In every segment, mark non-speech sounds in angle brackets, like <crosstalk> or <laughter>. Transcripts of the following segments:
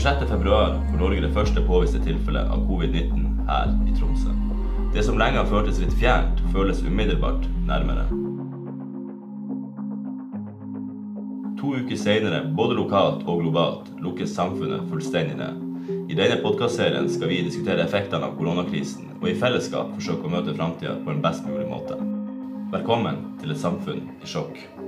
26.2 får Norge det første påviste tilfellet av covid-19 her i Tromsø. Det som lenge har føltes litt fjernt, føles umiddelbart nærmere. To uker senere, både lokalt og globalt, lukkes samfunnet fullstendig ned. I denne podkastserien skal vi diskutere effektene av koronakrisen, og i fellesskap forsøke å møte framtida på en best mulig måte. Velkommen til et samfunn i sjokk.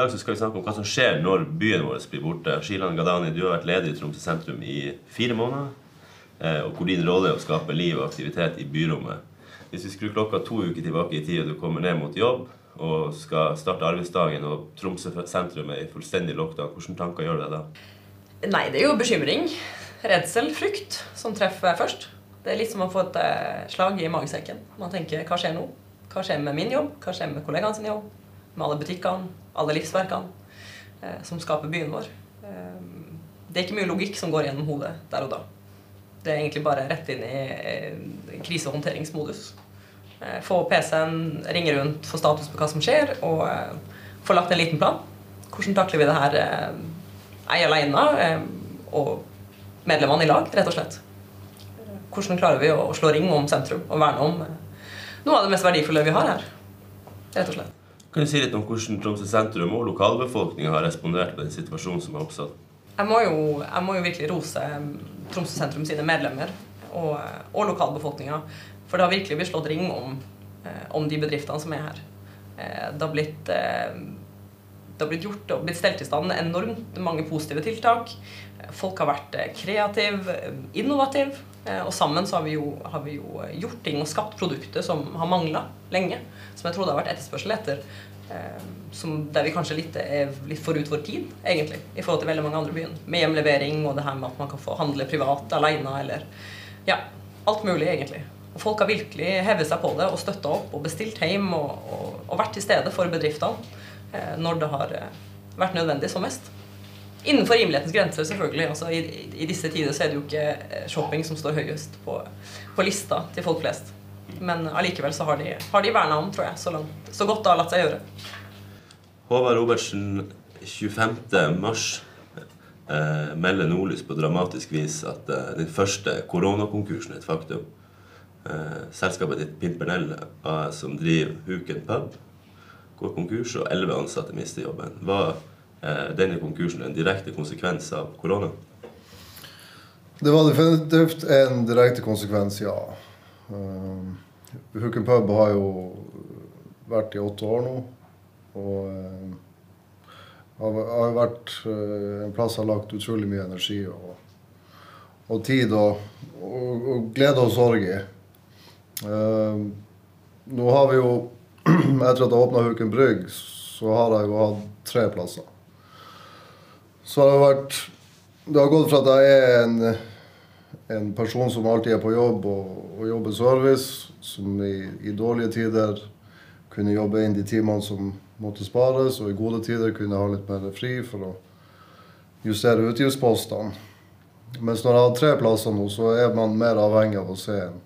Dag skal vi snakke om hva som skjer når byen vår blir borte. Shilan Gadani, du har vært leder i Tromsø sentrum i fire måneder. eh, Og hvor din rolle er å skape liv og aktivitet i byrommet. Hvis vi skrur klokka to uker tilbake i tid, og du kommer ned mot jobb og skal starte arbeidsdagen, og Tromsø sentrum er i fullstendig lockdown, hvilke tanker gjør du deg da? Nei, det er jo bekymring. Redsel, frykt, som treffer først. Det er litt som å få et eh, slag i magesekken. Man tenker hva skjer nå? Hva skjer med min jobb? Hva skjer med kollegaene sin jobb? Med alle butikkene, alle livsverkene eh, som skaper byen vår. Eh, det er ikke mye logikk som går gjennom hodet der og da. Det er egentlig bare rett inn i eh, krisehåndteringsmodus. Eh, få PC-en, ringe rundt, få status på hva som skjer, og få lagt en liten plan. Hvordan takler vi det her jeg aleine og medlemmene i lag, rett og slett. Hvordan klarer vi å slå ring om sentrum og verne om noe av det mest verdifulle vi har her? Rett og slett. Kan du si litt om hvordan Tromsø sentrum og lokalbefolkninga har respondert på den situasjonen som er oppstått? Jeg må jo, jeg må jo virkelig rose eh, Tromsø sentrum sine medlemmer og, og lokalbefolkninga. For det har virkelig blitt slått ring om, eh, om de bedriftene som er her. Eh, Det har blitt, det har blitt gjort og blitt stelt i stand enormt mange positive tiltak. Folk har vært eh, kreative, eh, innovative. eh, Og sammen så har vi, jo, har vi jo gjort ting og skapt produkter som har mangla lenge. Som jeg tror det har vært etterspørsel etter. Som der vi kanskje litt er litt forut vår tid, egentlig. I forhold til veldig mange andre byer. Med hjemlevering og det her med at man kan få handle privat alene eller Ja, alt mulig, egentlig. Og folk har virkelig hevet seg på det og støtta opp og bestilt hjem og, og, og vært til stede for bedriftene når det har eh, vært nødvendig som mest. Innenfor rimelighetens grenser, selvfølgelig. Altså, i, I disse tider så er det jo ikke eh, shopping som står høyest på, på lista til folk flest. Men allikevel så har de, har de verna om, tror jeg, så, langt, så godt det har latt seg gjøre. Håvard Robertsen, 25. mars eh, melder Nordlys på dramatisk vis at eh, den første koronakonkursen er et faktum. Eh, selskapet ditt Pimpernell som driver Huken pub, går konkurs, og elleve ansatte mister jobben. Var eh, denne konkursen en direkte konsekvens av korona? Det var definitivt en direkte konsekvens, ja. Um, Hooken pub har jo vært i åtte år nå. Og um, har vært uh, en plass jeg har lagt utrolig mye energi og, og tid og, og, og glede og sorg i. Um, nå har vi jo, etter at jeg åpna huken brygg, så har jeg jo hatt tre plasser. Så har det vært Det har gått fra at jeg er en en person som alltid er på jobb og, og jobber service, som i, i dårlige tider kunne jobbe inn de timene som måtte spares, og i gode tider kunne ha litt mer fri for å justere utgiftspostene. Mens når jeg har tre plasser nå, så er man mer avhengig av å se en,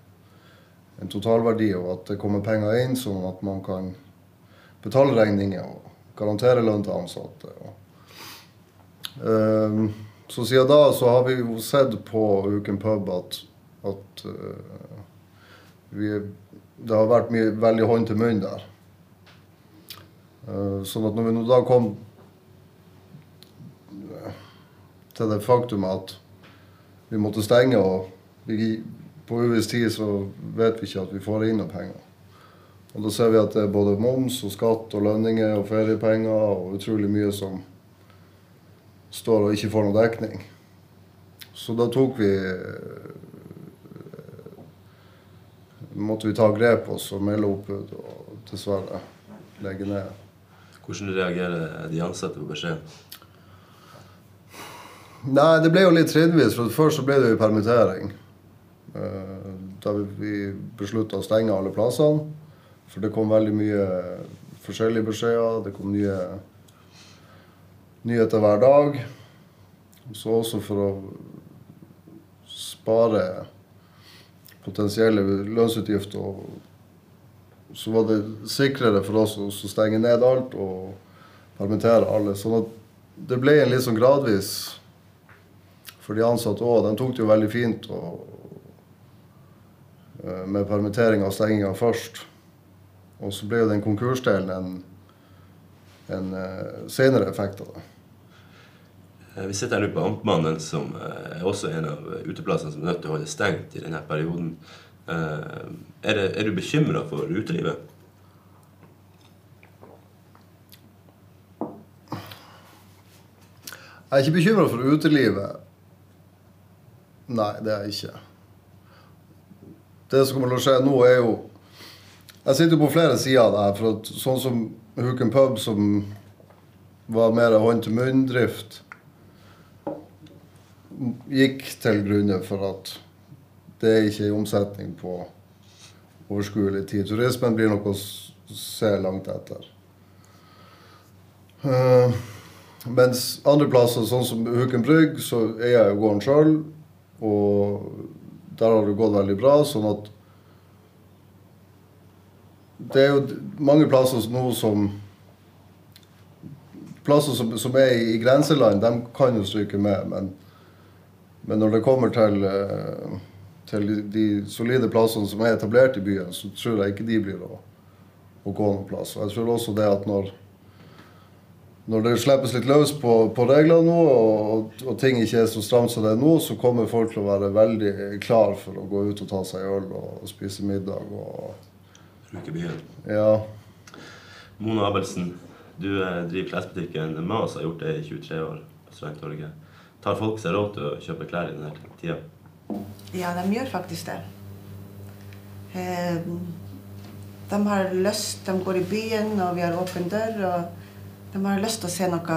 en totalverdi, og at det kommer penger inn, sånn at man kan betale regninger og garantere lønn til ansatte. Ehm, så siden da så har vi jo sett på Uken pub at, at uh, vi, det har vært mye, veldig hånd til munn der. Uh, sånn at når vi nå da kom eh, til det faktum at vi måtte stenge, og vi, på uviss tid så vet vi ikke at vi får inn noen penger. Og da ser vi at det er både moms og skatt og lønninger og feriepenger og utrolig mye som står og ikke får noen dekning. Så da tok vi Måtte vi ta grep oss og melde oppbud og dessverre legge ned. Hvordan reagerer de ansatte på beskjeden? Nei, det ble jo litt trinnvis. For først så ble det jo permittering. Eh, Da vi beslutta å stenge alle plassene. For det kom veldig mye forskjellige beskjeder. Det kom nye nyheter hver dag. Så også for å spare potensielle lønnsutgifter. Så var det sikrere for oss å stenge ned alt og permittere alle. Sånn at det ble en litt sånn gradvis for de ansatte òg. De tok det jo veldig fint og, med permitteringa og stenginga først. Og så ble jo den konkursdelen en, en uh, senere effekt av det. Eh, Vi sitter her nå på Amtmannen, som eh, er også en av uteplassene som er nødt til å holde stengt i denne perioden. Eh, Er, det, er du bekymra for utelivet? Jeg er ikke bekymra for utelivet. Nei, det er jeg ikke. Det som kommer til å skje nå, er jo Jeg sitter jo på flere sider av det her. For at sånn som Huken pub, som var mer hånd-til-munn-drift, gikk til grunne for at det er ikke en omsetning på overskuelig tid. Turismen blir noe å se langt etter. Uh, mens andre plasser, sånn som Huken Brygg, så eier jeg jo gården sjøl. Og der har det gått veldig bra. Sånn at Det er jo mange plasser nå som Plasser som, som er i, i grenseland, de kan jo stryke med. Men, men når det kommer til, eh, til de, de solide plassene som er etablert i byen, så tror jeg ikke de blir å, å gå noen plass. Jeg tror også det at når når det slippes litt løs på, på reglene nå, og, og ting ikke er så stramt som det er nå, så kommer folk til å være veldig klar for å gå ut og ta seg øl og, og spise middag. Og, Bruke byen. ja. Mona Abelsen, du eh, driver klesbutikken Mas, har gjort det i 23 år på Strandtorget. Tar folk seg råd til å kjøpe klær i denne tida? Ja, de gjør faktisk det. Eh, De har lyst, de går i byen, og vi har åpen dør. Og de har lyst til å se noe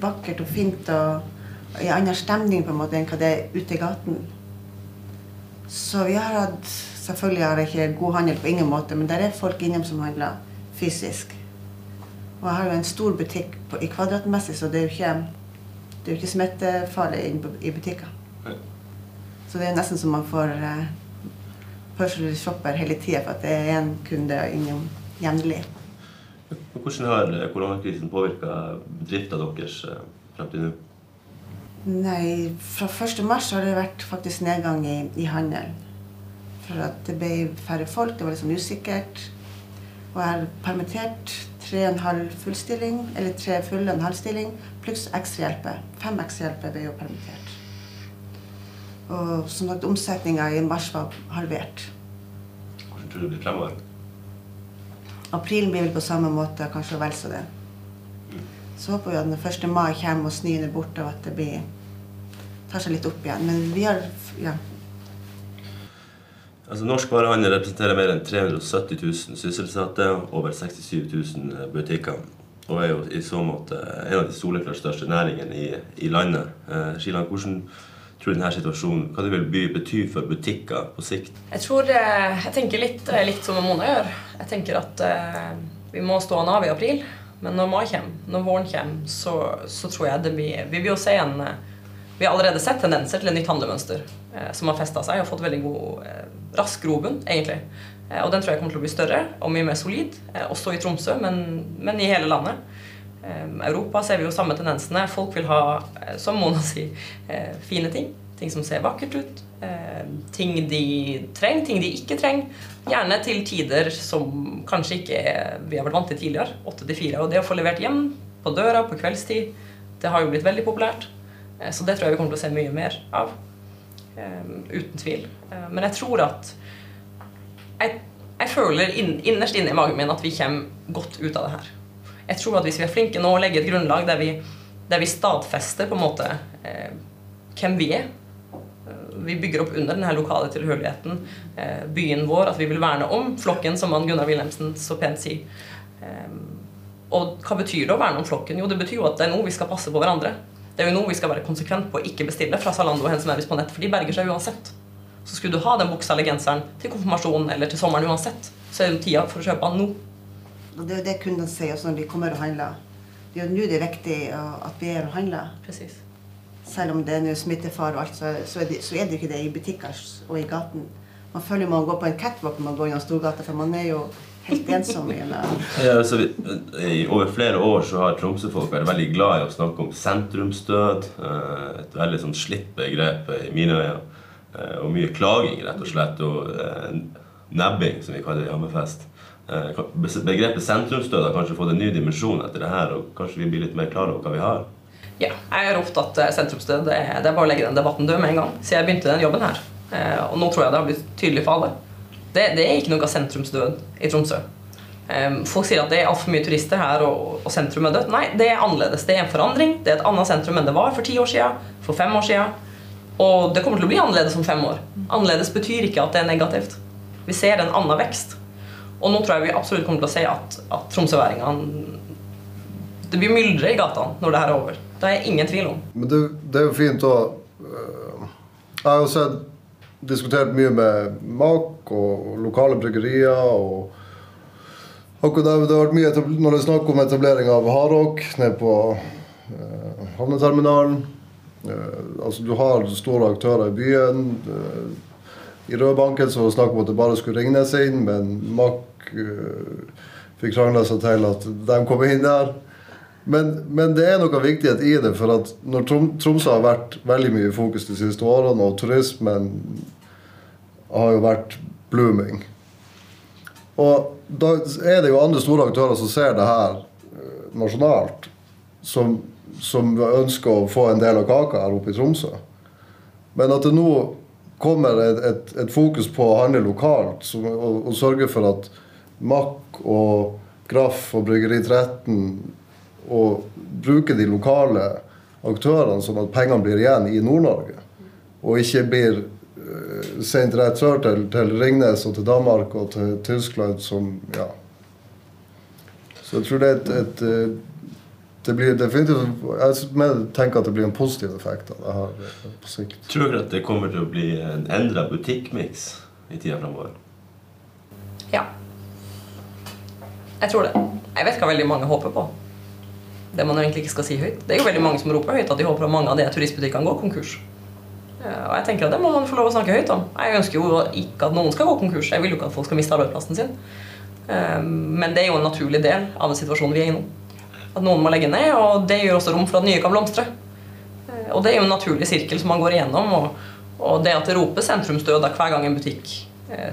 vakkert og fint og i annen stemning på en måte enn hva det er ute i gaten. Så vi har hatt Selvfølgelig har jeg ikke god handel på ingen måte, men der er folk innom som handler fysisk. Og jeg har jo en stor butikk på, i kvadratmessig, så det er jo ikke, det er jo ikke smittefarlig inne i butikker. Så det er nesten som man får uh, personal shopper hele tida for at det er en kunde innom jevnlig. Hvordan har eh, koronakrisen påvirka drifta deres eh, frem til nå? Nei, fra 1. mars har det vært faktisk nedgang i, i handel. For at det ble færre folk, det var sånn usikkert. Og jeg har permittert tre og en halv fullstilling, eller tre fulle og en halv stilling, pluss ekstrahjelper. Fem ekstrahjelper ble jo permittert. Og som sagt, omsetninga i mars var halvert. Hvordan tror du det blir fremover? Aprilen blir vel på samme måte, kanskje vel så det. Så håper vi at når 1. mai kommer og snøen er borte, og at det blir, tar seg litt opp igjen. Men vi har ja, Altså, Norsk varehandel representerer mer enn 370 000 sysselsatte, over 67 000 butikker. Og er jo i så måte en av de soleklart største næringene i, i landet. Eh, Skiland, hvordan tror denne situasjonen hva det vil by, bety for butikker på sikt? Jeg tror eh, Jeg tenker litt, litt som Mona gjør. Jeg tenker at eh, vi må stå an av i april. Men når mai kommer, når våren kommer, så, så tror jeg det blir Vi vil jo se en eh, Vi har allerede sett tendenser til et nytt handlemønster eh, som har festa seg og fått veldig god, eh, rask grobunn, egentlig. Eh, og den tror jeg kommer til å bli større og mye mer solid, også i Tromsø, men, men i hele landet. Eh, Europa ser vi jo samme tendensene. Folk vil ha, eh, som Mona sier, eh, fine ting. Ting som ser vakkert ut. Eh, ting de trenger, ting de ikke trenger. Gjerne til tider som kanskje ikke vi har vært vant til tidligere. Åtte til fire. Og det å få levert hjem på døra på kveldstid, det har jo blitt veldig populært. Eh, så det tror jeg vi kommer til å se mye mer av. Eh, uten tvil. Men jeg tror at jeg, jeg føler innerst inne i magen min at vi kommer godt ut av det her. Jeg tror at hvis vi er flinke nå og legger et grunnlag der vi, der vi stadfester på en måte eh, hvem vi er eh, Vi bygger opp under denne lokale tilhørigheten, eh, byen vår, at vi vil verne om flokken, som han Gunnar Wilhelmsen så pent sier. Eh, og hva betyr det å verne om flokken? Jo, det betyr jo at det er nå vi skal passe på hverandre. Det er jo nå vi skal være konsekvent på å ikke bestille fra Zalando og Hennes på nett, for de berger seg uansett. Så skulle du ha den buksa eller genseren til konfirmasjonen eller til sommeren uansett, så er det jo tida for å kjøpe den nå. Og det er jo det kundene sier også når de kommer og handler. det er jo nå det er viktig at vi er og handler. Precis. Selv om det er smittefare og alt, så, så, er det, så er det ikke det i butikker og i gaten. Man føler man går på en catwalk når man går gjennom Storgata, for man er jo helt ensom <laughs> Ja, altså, vi, I over flere år så har Tromsø-folk vært veldig glad i å snakke om sentrumsdød. eh, Et veldig sånn slitt begrep i mine øyne. Eh, Og mye klaging, rett og slett. Og eh, nebbing, som vi kaller det i Hammerfest. Eh, Begrepet sentrumsdød har kanskje fått en ny dimensjon etter det her, og kanskje vi blir litt mer klar over hva vi har. Ja, jeg har opptatt at sentrumsdød. Det er, bare å legge den debatten død med en gang. Siden jeg begynte den jobben her. Eh, og nå tror jeg det har blitt tydelig for alle. Det, det er ikke noe sentrumsdød i Tromsø. Eh, folk sier at det er altfor mye turister her, og, og sentrum er dødt. Nei, det er annerledes. Det er en forandring. Det er et annet sentrum enn det var for ti år siden, for fem år siden. Og det kommer til å bli annerledes om fem år. Annerledes betyr ikke at det er negativt. Vi ser en annen vekst. Og nå tror jeg vi absolutt kommer til å se at, at tromsøværingene Det blir myldre i gatene når det her er over. Det er ingen tvil om. Men det, det er jo fint å øh, Jeg har jo sett diskutert mye med MAK og lokale bryggerier. og det har vært mye Når det er snakk om etablering av hardrock nede på uh, havneterminalen uh, altså Du har store aktører i byen. Uh, I Rødbanken så var det om at det bare skulle ringes inn, men MAK fikk krangla seg til at de kom inn der. Men, men det er noe viktighet i det, for at når Trom Tromsø har vært veldig mye i fokus de siste årene, og turismen har jo vært blooming. Og da er det jo andre store aktører som ser det her eh, nasjonalt, som, som ønsker å få en del av kaka her oppe i Tromsø. Men at det nå kommer et, et, et fokus på å handle lokalt og, og sørge for at Mack og Graff og Bryggeri 13 og bruke de lokale aktørene sånn at pengene blir igjen i Nord-Norge. Og ikke blir uh, sendt rett sør til, til Ringnes og til Danmark og til Tyskland som Ja. Så jeg tror det er et, et uh, det blir definitivt Jeg tenker at det blir en positiv effekt av det her uh, på sikt. Tror du at det kommer til å bli en endra butikkmiks i tida framover? Ja. Jeg tror det. Jeg vet hva veldig mange håper på. Det man egentlig ikke skal si høyt. Det er jo veldig mange som roper høyt at de håper at mange av de turistbutikkene går konkurs. Og jeg tenker at det må man få lov å snakke høyt om. Jeg ønsker jo ikke at noen skal gå konkurs. Jeg vil jo ikke at folk skal miste arbeidsplassen sin. Eh, Men det er jo en naturlig del av den situasjonen vi er i nå. At noen må legge ned, og det gjør også rom for at nye kan blomstre. Eh, Og det er jo en naturlig sirkel som man går igjennom. Og, det at det ropes sentrumsdød hver gang en butikk,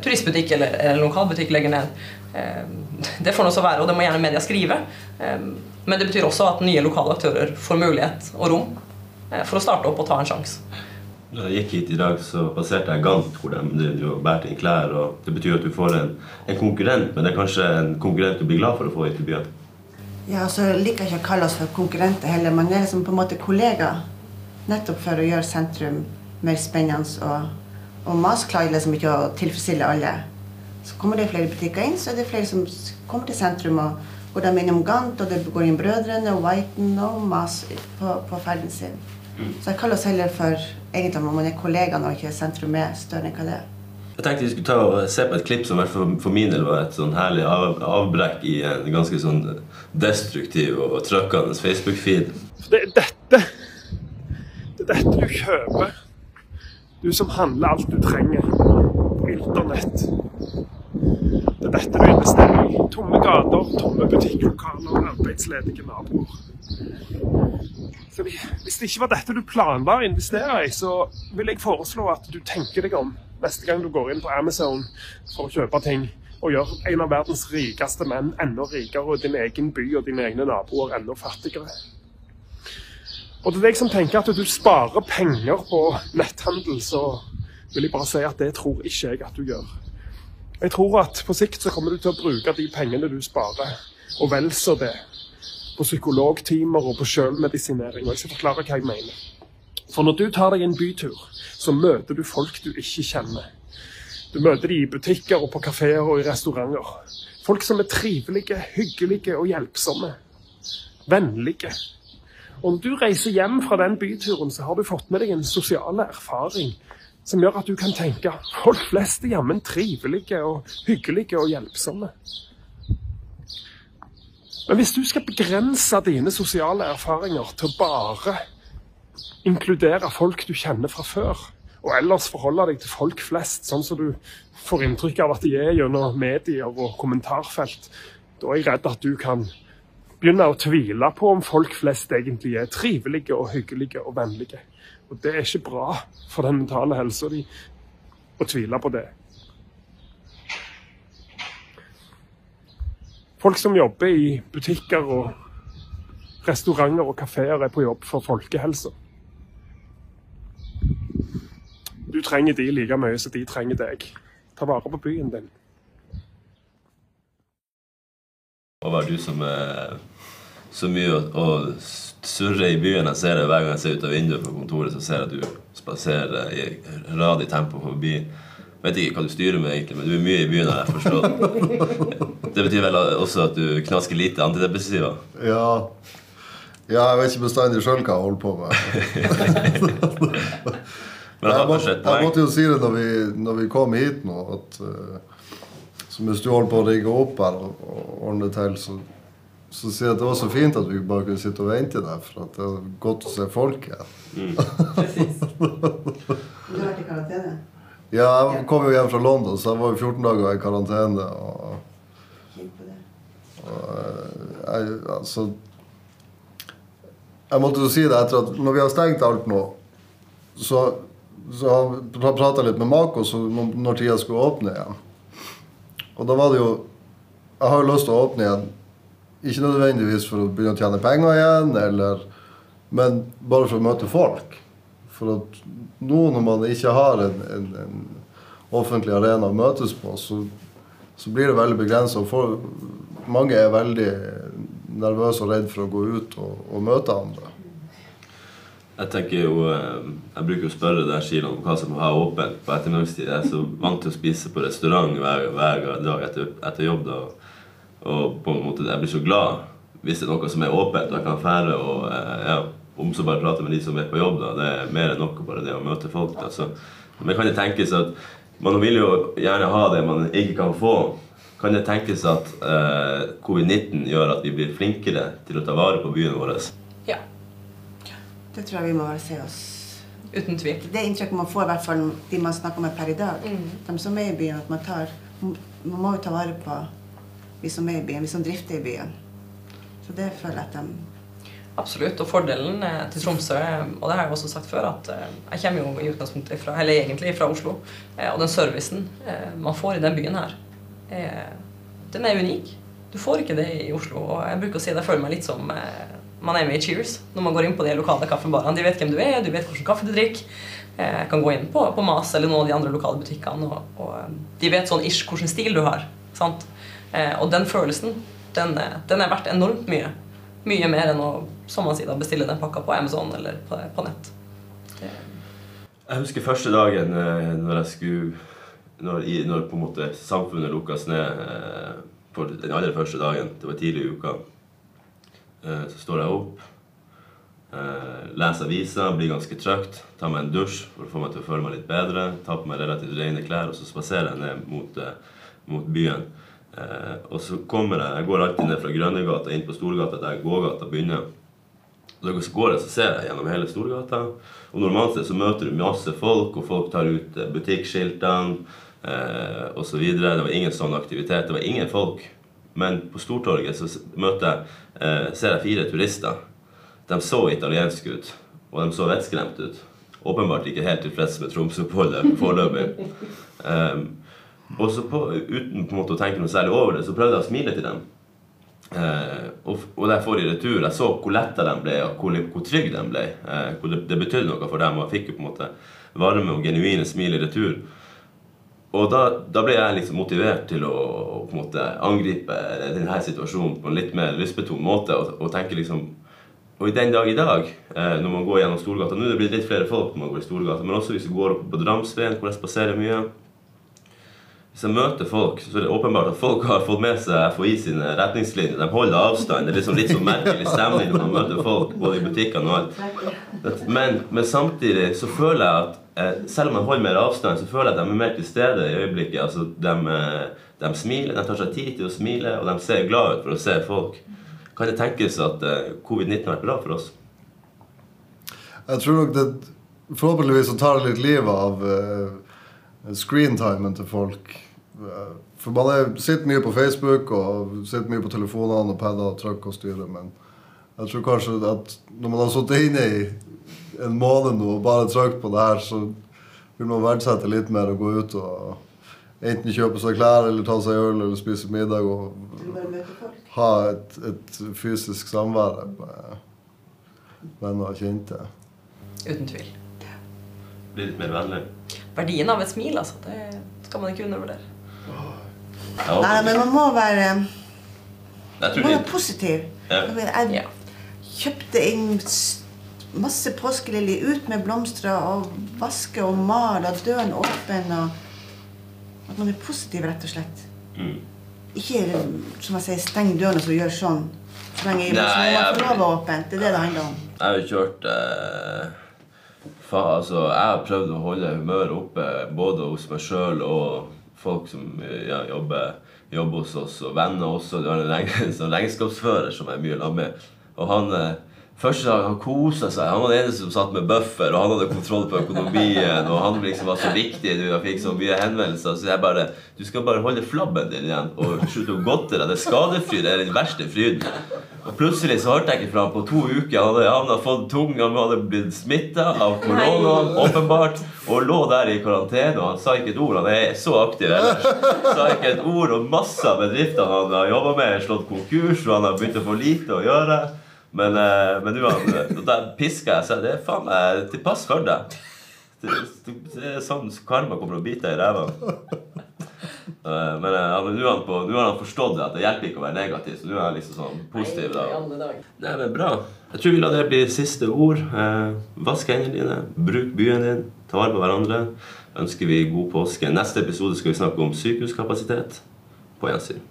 turistbutikk eller, eller lokalbutikk legger ned, eh, det får nå så være, og det må gjerne media skrive. Eh, men det betyr også at nye lokale aktører får mulighet og rom eh, for å starte opp og ta en sjanse. Da jeg gikk hit i dag, så passerte jeg Gant, hvor de bærer inn klær. og Det betyr at du får en, en konkurrent, men det er kanskje en konkurrent du blir glad for å få hit til byen. Ja, og så liker jeg ikke å kalle oss for konkurrenter heller. Man er liksom på en måte kollega. Nettopp for å gjøre sentrum mer spennende. Og, og MAS klarer liksom ikke å tilfredsstille alle. Så kommer det flere butikker inn, så er det flere som kommer til sentrum. Og går de innom Gant, og det går inn Brødrene og Whiten og MAS på, på ferden sin. Så jeg kaller oss heller for egentlig om man er kollega når ikke sentrum er større enn hva det er. Jeg tenkte vi skulle ta og se på et klipp som for, for min del var et sånn herlig av, avbrekk i en ganske sånn destruktiv og trøkkende Facebook-feed. Det er dette Det er dette du kjøper. Du som handler alt du trenger på internett. Det er dette du investerer i. Tomme gater, tomme butikklokaler, arbeidsledige naboer. Så hvis det ikke var dette du planla å investere i, så vil jeg foreslå at du tenker deg om neste gang du går inn på Amazon for å kjøpe ting, og gjør en av verdens rikeste menn enda rikere, og din egen by og dine egne naboer enda fattigere. Og til deg som tenker at du sparer penger på netthandel, så vil jeg bare si at det tror ikke jeg at du gjør. Jeg tror at på sikt så kommer du til å bruke de pengene du sparer, og vel så det, på psykologtimer og på selvmedisinering. Og jeg skal forklare hva jeg mener. For når du tar deg en bytur, så møter du folk du ikke kjenner. Du møter de i butikker og på kafeer og i restauranter. Folk som er trivelige, hyggelige og hjelpsomme. Vennlige. Og når du reiser hjem fra den byturen, så har du fått med deg en sosial erfaring som gjør at du kan tenke folk flest er jammen trivelige og hyggelige og hjelpsomme. Men hvis du skal begrense dine sosiale erfaringer til å bare inkludere folk du kjenner fra før, og ellers forholde deg til folk flest, sånn som du får inntrykk av at de er gjennom medier og kommentarfelt, da er jeg redd at du kan begynne å tvile på om folk flest egentlig er trivelige og hyggelige og vennlige. Og det er ikke bra for den mentale helsa di å tvile på det. Folk som jobber i butikker og restauranter og kafeer, er på jobb for folkehelsa. Du trenger de like mye som de trenger deg. Ta vare på byen din. Håvard, du som er så mye å, å surre i byen. Jeg ser det hver gang jeg ser ut av vinduet på kontoret, så ser jeg at du spaserer i radig tempo forbi. Jeg vet ikke hva du styrer med, egentlig, men du er mye i byen, har jeg forstått. <laughs> Det betyr vel også at du knasker lite antidepressiva? Ja. ja, jeg vet ikke bestandig sjøl hva jeg holder på med. <laughs> Men jeg Jeg, må, jeg måtte jo si det når vi, når vi kom hit nå, at eh, så hvis du holder på å rigge opp her og, og ordne til, så, så sier jeg at det var så fint at vi bare kunne sitte og vente der, for at det er godt å se folk <laughs> igjen. Du har vært i karantene? Ja, jeg kom jo hjem fra London, så jeg var jo 14 dager i karantene. og på det. jeg, altså Jeg måtte jo si det etter at når vi har stengt alt nå, så, så prata litt med Mako når når tida skulle åpne igjen. Og da var det jo Jeg har jo lyst til å åpne igjen. Ikke nødvendigvis for å begynne å tjene penger igjen, eller, men bare for å møte folk. For at nå når man ikke har en, en, en offentlig arena å møtes på, så, så blir det veldig begrensa. Mange er veldig nervøse og redde for å gå ut og, og møte andre. Jeg tenker jo, eh, jeg bruker jo å spørre der Shilan om hva som har åpent på ettermiddagstid. Jeg er så vant til å spise på restaurant hver, hver dag etter, etter jobb. da. Og på en måte, jeg blir så glad hvis det er noe som er åpent, og jeg kan fære og eh, ja, om så bare prate med de som er på jobb. da. Det er mer enn nok bare det å møte folk. da. Så, men kan det tenkes at man vil jo gjerne ha det man ikke kan få. Kan det tenkes at eh, covid-19 gjør at vi blir flinkere til å ta vare på byen vår? Det tror jeg vi må bare se oss uten tvil. Det inntrykket man får, i hvert fall de man snakker med per i dag, de som er i byen, at man tar Man må jo ta vare på vi som er i byen, vi som drifter i byen. Så det føler jeg at de Absolutt. Og fordelen eh, til Tromsø, eh, og det har jeg også sagt før, at eh, jeg kommer jo i utgangspunktet fra, eller egentlig fra Oslo. Og den servicen man får i den byen her, den er unik. Du får ikke det i Oslo. Og jeg bruker å si at jeg føler meg litt som man er med i Cheers når man går inn på de lokale kaffebarene. De vet hvem du er, du vet hvilken kaffe du drikker. Eh, kan gå inn på, på Mas eller noen av de andre lokale butikkene, og, og eh, de vet sånn ish hvilken stil du har. Eh, Og den følelsen, den, eh, den er verdt enormt mye. Mye mer enn å som man sier, bestille den pakka på Amazon eller på, på nett. Det, Jeg husker første dagen eh, når jeg skulle Når, når på en måte samfunnet lukkes ned for den aller første dagen. Det var tidlig i uka. Eh, så står jeg opp, eh, leser avisa, blir ganske trøtt. Tar meg en dusj for å få meg til å føle meg litt bedre. Tar på meg relativt rene klær, og så spaserer jeg ned mot, eh, mot byen. Og så kommer jeg Jeg går alltid ned fra Grønnegata inn på Storgata, der gågata begynner. Og så går jeg, så ser jeg gjennom hele Storgata. Og normalt sett så møter du masse folk, og folk tar ut butikkskiltene eh, osv. Det var ingen sånn aktivitet. Det var ingen folk. Men på Stortorget så møter jeg, eh, ser jeg fire turister. De så italienske ut, og de så vettskremt ut. Åpenbart ikke helt tilfreds med Tromsø-oppholdet <laughs> foreløpig. Um, og så på, uten på en måte å tenke noe særlig over det, så prøvde jeg å smile til dem. Uh, og, og jeg får i retur, jeg så hvor letta de ble, og hvor, hvor trygge de ble. Uh, hvor det, det betydde noe for dem, og jeg fikk jo på en måte varme og genuine smil i retur. Og da, da ble jeg liksom motivert til å, å på en måte angripe denne situasjonen på en litt mer lystbetont måte. Og, og tenke liksom Og i den dag i dag, eh, når man går gjennom Storgata Nå er det blitt litt flere folk når man går i Storgata, men også hvis du går opp på Dramsveien, hvor jeg spaserer mye. Hvis jeg møter folk, så er det åpenbart at folk har fått med seg FHI sine retningslinjer. De holder avstand. Det er liksom litt sånn merkelig stemning når man møter folk, både i butikkene og alt. Men, men samtidig så føler jeg at selv om man holder mer avstand, så føler jeg at de er mer til stede i øyeblikket. Altså, de, eh, de smiler, de tar seg tid til å smile, og de ser glad ut for å se folk. Kan det tenkes at eh, covid-19 har vært bra for oss? Jeg tror nok det Forhåpentligvis så tar det litt livet av uh, screentimen til folk. Eh, For man er, sitter mye på Facebook og sitter mye på telefonene og padder og trykker og styrer. Men jeg tror kanskje at når man har sittet inne i en måned nå og bare trykt på det her, så vil man verdsette litt mer å gå ut og enten kjøpe seg klær eller ta seg øl eller spise middag og ha et, et fysisk samvær med venner og kjente. Uten tvil. Bli litt mer vennlig? Verdien av et smil, altså. Det skal man ikke undervurdere. Ja, Nei, men man må være, man må være positiv. Ja. Jeg, kjøpte inn masse påskeliljer ut med blomster og vaske og male og døren åpen. og At man er positiv, rett og slett. mm. Ikke som jeg sier, steng dørene og gjør sånn. Så lenge Nei, så må man jeg- få lov åpent. Det er det det handler om. Jeg har jo kjørt eh, fa, altså, Jeg har prøvd å holde humøret oppe både hos meg sjøl og folk som ja, jobber, jobber hos oss, og venner også. Du har <laughs> en sånn regnskapsfører som jeg er mye sammen med. Og han eh, Første dag han kosa seg. Han var den eneste som satt med buffer, og han hadde kontroll på økonomien. Og han liksom var så viktig. Jeg fikk så mye henvendelser. Så jeg bare Du skal bare holde flabben din igjen og slutte å godte deg. Det skadefryd er den verste fryden. Og plutselig så hørte jeg ikke fra ham på to uker. Han hadde, han hadde fått tung, han hadde blitt smitta av korona, åpenbart, og lå der i karantene. Og han sa ikke et ord. Han er så aktiv ellers. Sa ikke et ord, og masse av bedriftene han har jobba med, er slått konkurs, og han har begynt å få lite å gjøre. Men, eh, men uansett, <laughs> piska jeg så Det er faen meg til pass for deg. Det, det, er sånn karma kommer å bite deg i ræva. <laughs> Eh, Men, eh, ja, nå har han har han forstått det, at det hjelper ikke å være negativ. Så nå er han liksom sånn positiv. da. Nei, men bra. Jeg tror vi lar det bli siste ord. Eh, vask hendene dine, bruk byen din, ta vare på hverandre. Ønsker vi god påske. Neste episode skal vi snakke om sykehuskapasitet. På gjensyn.